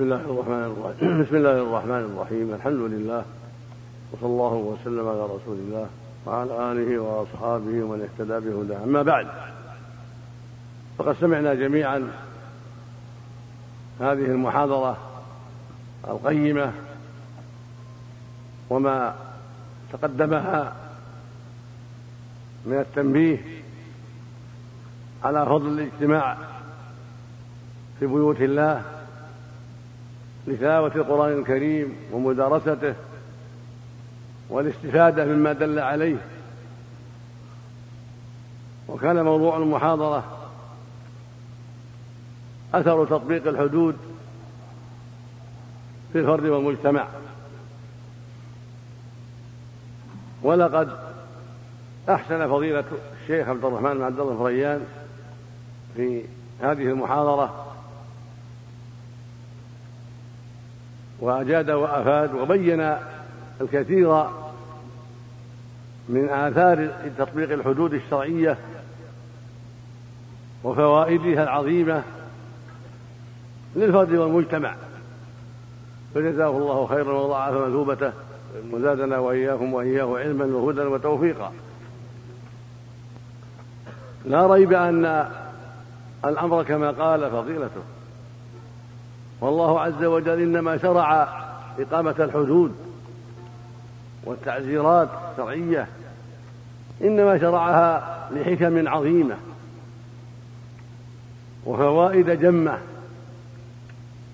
بسم الله الرحمن الرحيم. بسم الله الرحمن الرحيم. الحمد لله. وصلى الله وسلم على رسول الله وعلى آله وأصحابه ومن اهتدى بهداه. أما بعد فقد سمعنا جميعا هذه المحاضرة القيمة وما تقدمها من التنبيه على فضل الاجتماع في بيوت الله لتلاوة القرآن الكريم ومدارسته والاستفادة مما دل عليه. وكان موضوع المحاضرة أثر تطبيق الحدود في الفرد والمجتمع. ولقد أحسن فضيلة الشيخ عبد الرحمن بن عبد الله الفريان في هذه المحاضرة وأجاد وأفاد وبين الكثير من آثار تطبيق الحدود الشرعية وفوائدها العظيمة للفرد والمجتمع. فجزاه الله خيرا وضاعف مثوبته وزادنا وإياكم وإياه علما وهدى وتوفيقا. لا ريب أن الأمر كما قال فضيلته والله عز وجل إنما شرع إقامة الحدود والتعزيرات الشرعية إنما شرعها لحكم عظيمة وفوائد جمة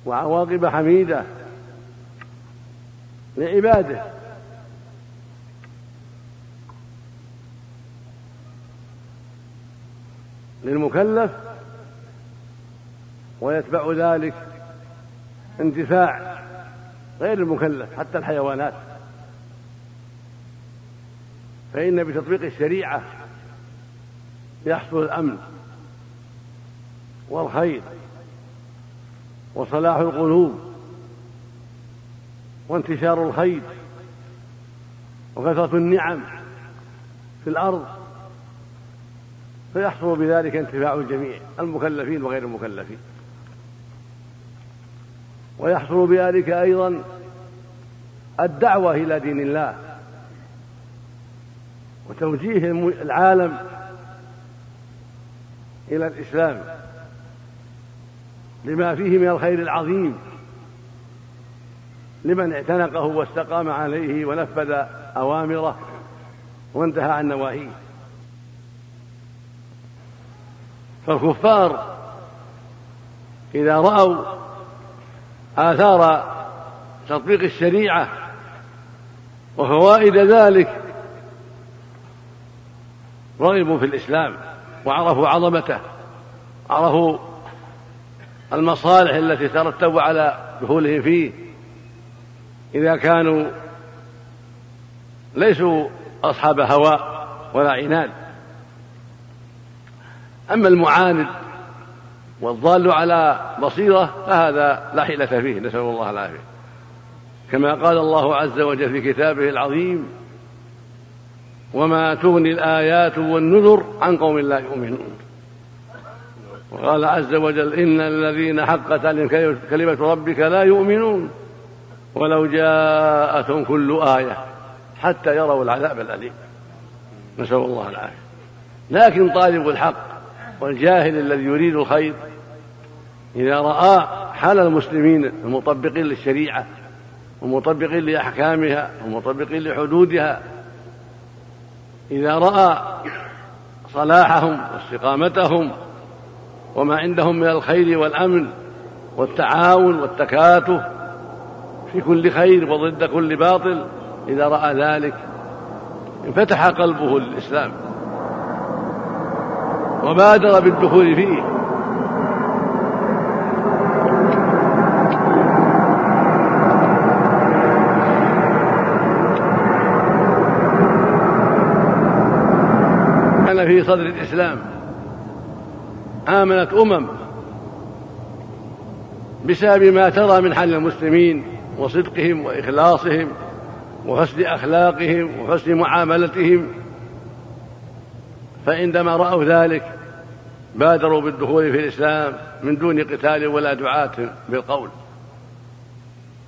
وعواقب حميدة لعباده. للمكلف ويتبع ذلك انتفاع غير المكلف حتى الحيوانات. فإن بتطبيق الشريعة يحصل الأمن والخير وصلاح القلوب وانتشار الخير وكثرة النعم في الأرض فيحصل بذلك انتفاع الجميع المكلفين وغير المكلفين. ويحصل بذلك أيضا الدعوة إلى دين الله وتوجيه العالم إلى الإسلام لما فيه من الخير العظيم لمن اعتنقه واستقام عليه ونفذ أوامره وانتهى عن نواهيه. فالكفار إذا رأوا آثار تطبيق الشريعة وفوائد ذلك رغبوا في الإسلام وعرفوا عظمته عرفوا المصالح التي ترتب على دخولهم فيه. إذا كانوا ليسوا أصحاب هوى ولا عناد. أما المعاند والضال على بصيرة فهذا لا حيلة فيه نسأل الله العافية. كما قال الله عز وجل في كتابه العظيم وما تغني الآيات والنذر عن قوم لا يؤمنون. وقال عز وجل إن الذين حقت عليهم كلمة ربك لا يؤمنون. ولو جاءتهم كل آية حتى يروا العذاب الأليم. نسأل الله العافية. لكن طالب الحق والجاهل الذي يريد الخير إذا رأى حال المسلمين المطبقين للشريعة ومطبقين لأحكامها ومطبقين لحدودها إذا رأى صلاحهم واستقامتهم وما عندهم من الخير والأمن والتعاون والتكاتف في كل خير وضد كل باطل إذا رأى ذلك انفتح قلبه للإسلام. وبادر بالدخول فيه. كان في صدر الإسلام. آمنت أمم بسبب ما ترى من حال المسلمين وصدقهم وإخلاصهم وحسن أخلاقهم وحسن معاملتهم فعندما رأوا ذلك بادروا بالدخول في الإسلام من دون قتال ولا دعاة بالقول.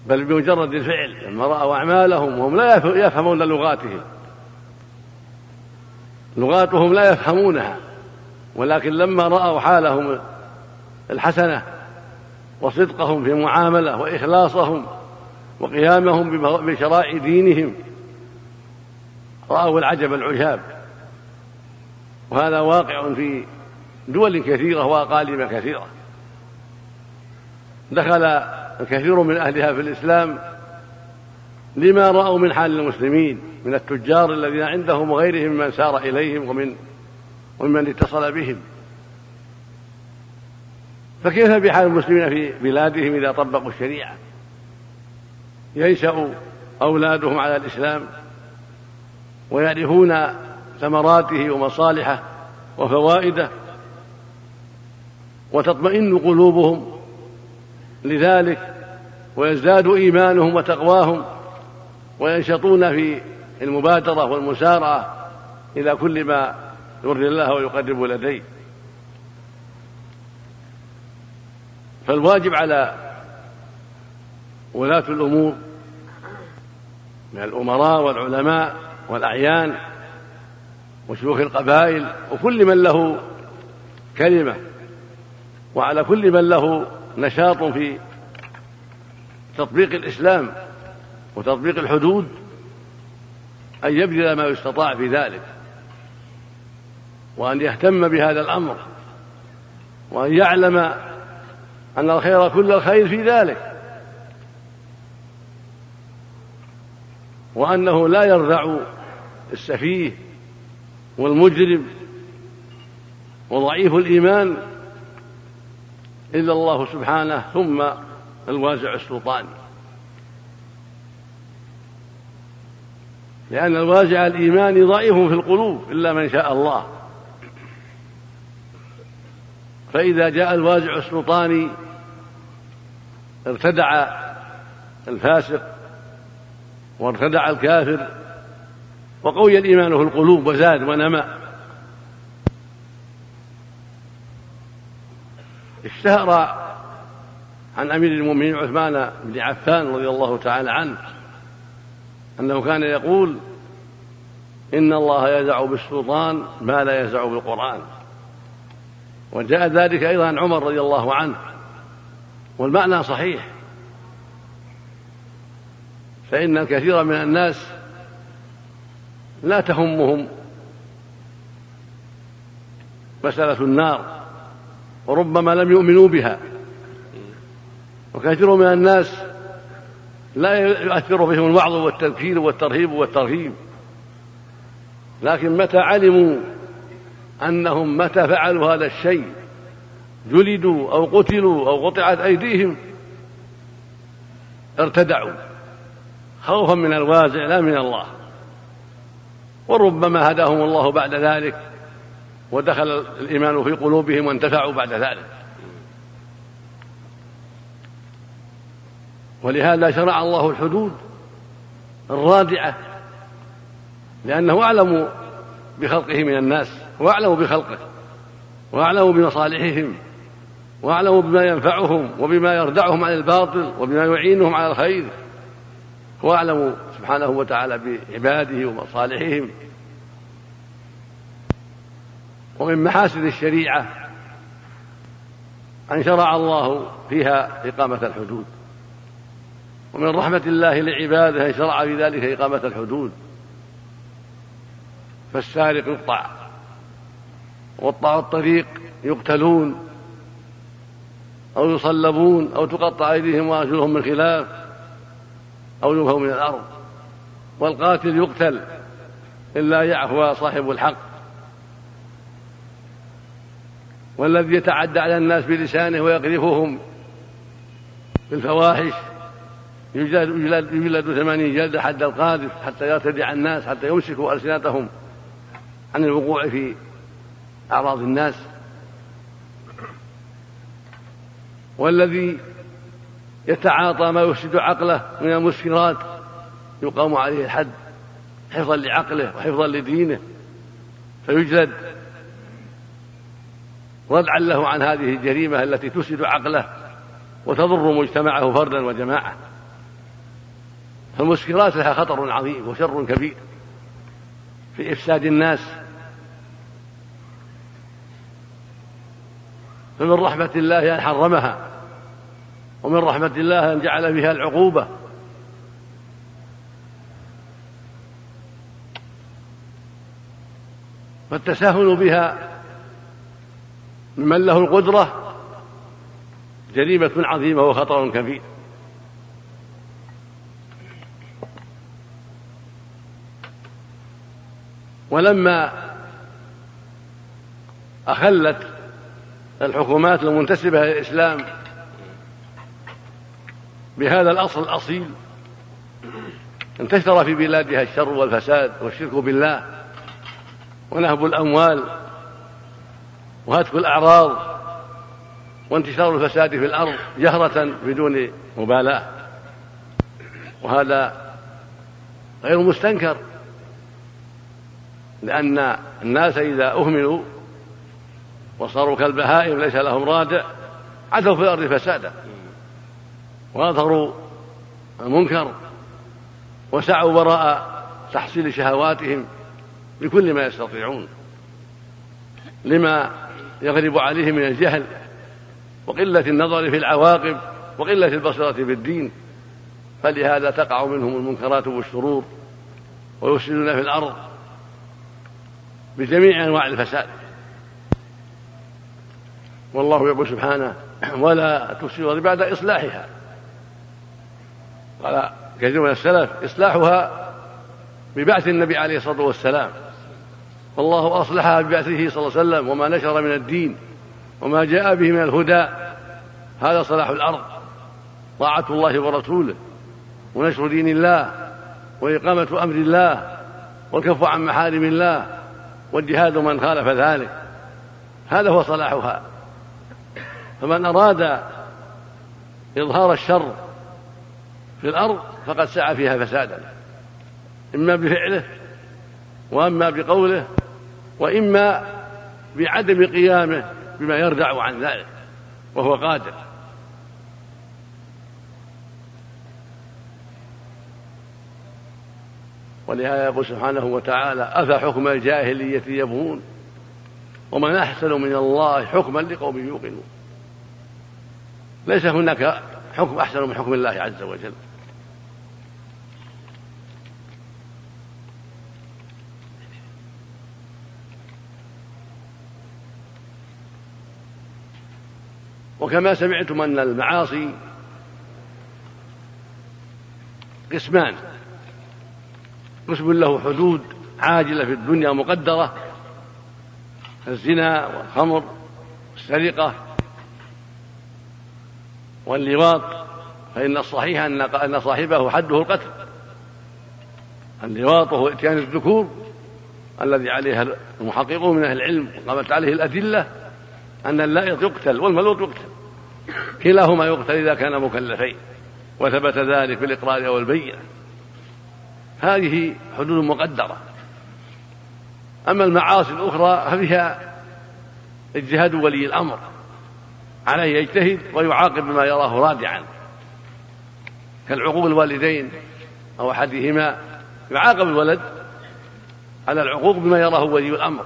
بل بمجرد الفعل لما رأوا أعمالهم وهم لا يفهمون لغاتهم. لغاتهم لا يفهمونها ولكن لما رأوا حالهم الحسنة وصدقهم في المعاملة وإخلاصهم وقيامهم بشرائع دينهم رأوا العجب العجاب. وهذا واقع في دول كثيرة وأقاليم كثيرة. دخل الكثير من أهلها في الإسلام لما رأوا من حال المسلمين من التجار الذين عندهم وغيرهم من سار إليهم ومن ومن اتصل بهم. فكيف بحال المسلمين في بلادهم إذا طبقوا الشريعة؟ ينشأ أولادهم على الإسلام ويعرفون ثمراته ومصالحه وفوائده وتطمئن قلوبهم لذلك ويزداد إيمانهم وتقواهم وينشطون في المبادرة والمسارعة إلى كل ما يرضي الله ويقرب لديه. فالواجب على ولاة الأمور من الأمراء والعلماء والأعيان وشيوخ القبائل وكل من له كلمة وعلى كل من له نشاط في تطبيق الإسلام وتطبيق الحدود أن يبذل ما يستطاع في ذلك وأن يهتم بهذا الأمر وأن يعلم أن الخير كل الخير في ذلك وأنه لا يرضع السفيه والمجرم وضعيف الإيمان إلا الله سبحانه ثم الوازع السلطاني. لأن الوازع الإيماني ضعيف في القلوب إلا من شاء الله. فإذا جاء الوازع السلطاني ارتدع الفاسق وارتدع الكافر وقوي الإيمان في القلوب وزاد ونمى اشتهر عن أمير المؤمنين عثمان بن عفان رضي الله تعالى عنه أنه كان يقول إن الله يزع بالسلطان ما لا يزع بالقرآن. وجاء ذلك أيضا عن عمر رضي الله عنه والمعنى صحيح. فإن الكثير من الناس لا تهمهم. مسألة النار وربما لم يؤمنوا بها. وكثير من الناس لا يؤثر بهم الوعظ والتذكير والترهيب والترهيب. لكن متى علموا أنهم متى فعلوا هذا الشيء؟ جلدوا أو قتلوا أو قطعت أيديهم؟ ارتدعوا. خوفا من الوازع لا من الله. وربما هداهم الله بعد ذلك ودخل الإيمان في قلوبهم وانتفعوا بعد ذلك. ولهذا شرع الله الحدود الرادعة لأنه أعلم بخلقه من الناس وأعلم بخلقه وأعلم بمصالحهم وأعلم بما ينفعهم وبما يردعهم عن الباطل وبما يعينهم على الخير هو أعلم سبحانه وتعالى بعباده ومصالحهم. ومن محاسن الشريعة أن شرع الله فيها إقامة الحدود. ومن رحمة الله لعباده أن شرع في ذلك إقامة الحدود. فالسارق يقطع. وقطع الطريق يقتلون. أو يصلبون. أو تقطع أيديهم وأرجلهم من خلاف. أو ينفوا من الأرض. والقاتل يقتل إلا يعفو صاحب الحق. والذي يتعدى على الناس بلسانه ويقذفهم بالفواحش يجلد, يجلد, يجلد ثمانين جلدة حد القاذف حتى يرتدع الناس حتى يمسكوا ألسنتهم عن الوقوع في أعراض الناس. والذي يتعاطى ما يفسد عقله من المسكرات يقام عليه الحد حفظا لعقله وحفظا لدينه فيجلد. ردعا له عن هذه الجريمة التي تفسد عقله وتضر مجتمعه فردا وجماعة. فالمسكرات لها خطر عظيم وشر كبير في إفساد الناس. فمن رحمة الله أن حرمها ومن رحمة الله أن جعل بها العقوبة فالتساهل بها ممن له القدرة جريمة عظيمة وخطر كبير. ولما أخلت الحكومات المنتسبة للإسلام بهذا الأصل الأصيل انتشر في بلادها الشر والفساد والشرك بالله. ونهب الأموال وهتك الأعراض وانتشار الفساد في الأرض جهرة بدون مبالاة. وهذا غير مستنكر لأن الناس إذا أهملوا وصاروا كالبهائم ليس لهم رادع عتوا في الأرض فسادا. وأظهروا المنكر وسعوا وراء تحصيل شهواتهم بكل ما يستطيعون لما يغلب عليهم من الجهل وقلة النظر في العواقب وقلة البصيرة في الدين فلهذا تقع منهم المنكرات والشرور ويفسدون في الأرض بجميع أنواع الفساد. والله يقول سبحانه ولا تفسدوا الأرض بعد إصلاحها. قال كثير من السلف إصلاحها ببعث النبي عليه الصلاة والسلام. والله أصلحها ببعثه صلى الله عليه وسلم وما نشر من الدين وما جاء به من الهدى. هذا صلاح الأرض طاعة الله ورسوله ونشر دين الله وإقامة أمر الله والكف عن محارم الله والجهاد من خالف ذلك. هذا هو صلاحها. فمن أراد إظهار الشر في الأرض فقد سعى فيها فسادا إما بفعله وأما بقوله وإما بعدم قيامه بما يردع عن ذلك وهو قادر. ولهذا يقول سبحانه وتعالى أفحكم الجاهلية يبغون؟ ومن أحسن من الله حكما لقوم يوقنون. ليس هناك حكم أحسن من حكم الله عز وجل. وكما سمعتم أن المعاصي قسمان. قسم له حدود عاجلة في الدنيا مقدرة. الزنا والخمر والسرقة واللواط فإن الصحيح أن صاحبه حده القتل. اللواط وهو إتيان الذكور الذي عليها المحققون من أهل العلم قامت عليه الأدلة أن اللائط يقتل والملوط يقتل. كلاهما يقتل إذا كان مكلفين وثبت ذلك بالإقرار أو البينة هذه حدود مقدرة. أما المعاصي الأخرى ففيها اجتهاد ولي الأمر عليه يجتهد ويعاقب بما يراه رادعا. كالعقوق الوالدين أو أحدهما يعاقب الولد على العقوق بما يراه ولي الأمر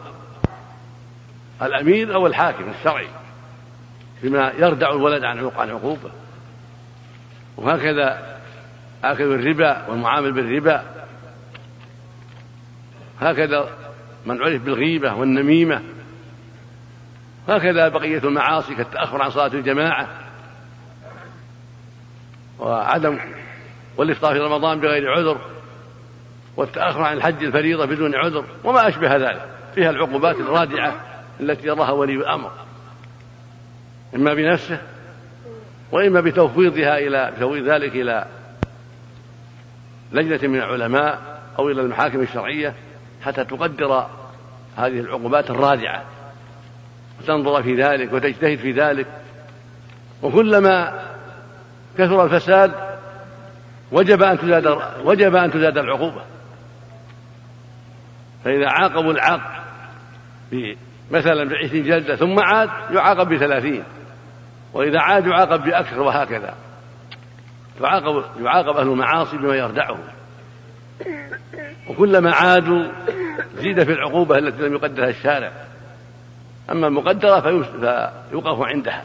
الأمير أو الحاكم الشرعي. بما يردع الولد عن عن عقوبه وهكذا آكل الربا والمعامل بالربا. هكذا من عرف بالغيبة والنميمة. هكذا بقية المعاصي كالتأخر عن صلاة الجماعة. وعدم والإفطار في رمضان بغير عذر. والتأخر عن الحج الفريضة بدون عذر. وما أشبه ذلك. فيها العقوبات الرادعة التي يراها ولي الأمر. إما بنفسه وإما بتفويضها إلى بتفويض ذلك إلى لجنة من العلماء أو إلى المحاكم الشرعية حتى تقدر هذه العقوبات الرادعة. وتنظر في ذلك وتجتهد في ذلك. وكلما كثر الفساد وجب أن تزاد وجب أن تزاد العقوبة. فإذا عاقبوا العاق مثلا بعشرين جلدة ثم عاد يعاقب بثلاثين. وإذا عاد يعاقب بأكثر وهكذا. تعاقب يعاقب أهل المعاصي بما يردعهم وكلما عادوا زيد في العقوبة التي لم يقدرها الشارع. أما المقدرة فيوقف عندها.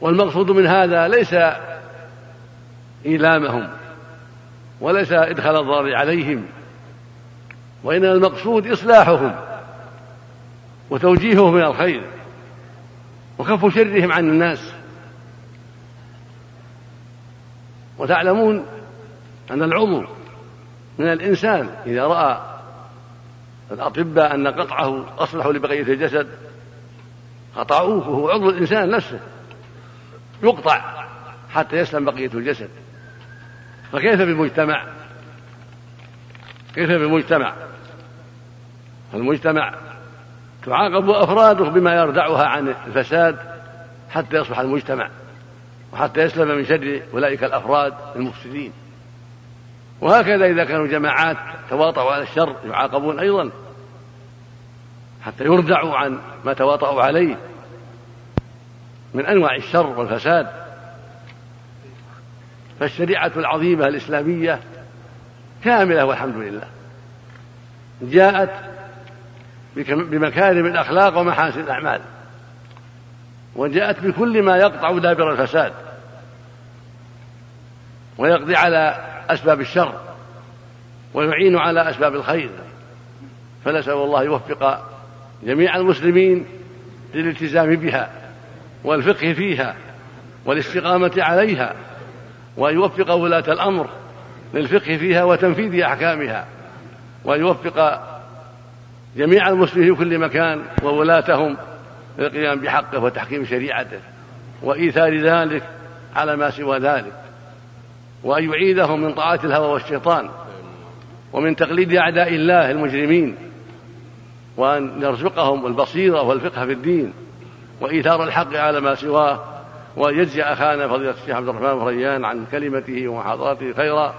والمقصود من هذا ليس إيلامهم وليس إدخال الضرر عليهم وإنما المقصود إصلاحهم وتوجيههم من الخير. وكف شرهم عن الناس. وتعلمون أن العضو من الإنسان إذا رأى الأطباء أن قطعه أصلح لبقية الجسد قطعوه وهو عضو الإنسان نفسه. يقطع حتى يسلم بقية الجسد. فكيف بالمجتمع كيف بالمجتمع المجتمع تعاقب أفراده بما يردعها عن الفساد حتى يصبح المجتمع وحتى يسلم من شر أولئك الأفراد المفسدين. وهكذا إذا كانوا جماعات تواطؤوا على الشر يعاقبون أيضا حتى يردعوا عن ما تواطؤوا عليه من أنواع الشر والفساد. فالشريعة العظيمة الإسلامية كاملة والحمد لله. جاءت بمكارم الأخلاق ومحاسن الأعمال. وجاءت بكل ما يقطع دابر الفساد. ويقضي على أسباب الشر. ويعين على أسباب الخير. فنسأل الله يوفق جميع المسلمين للالتزام بها والفقه فيها والاستقامة عليها وأن يوفق ولاة الأمر للفقه فيها وتنفيذ أحكامها وأن يوفق جميع المسلمين في كل مكان وولاتهم للقيام بحقه وتحكيم شريعته وإيثار ذلك على ما سوى ذلك وأن يعيدهم من طاعة الهوى والشيطان ومن تقليد أعداء الله المجرمين وأن يرزقهم البصيرة والفقه في الدين وإيثار الحق على ما سواه وأن يجزي أخانا فضيلة الشيخ عبد الرحمن فريان عن كلمته ومحاضرته خيرا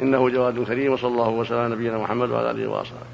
إنه جواد كريم وصلى الله وسلم على نبينا محمد وعلى آله وأصحابه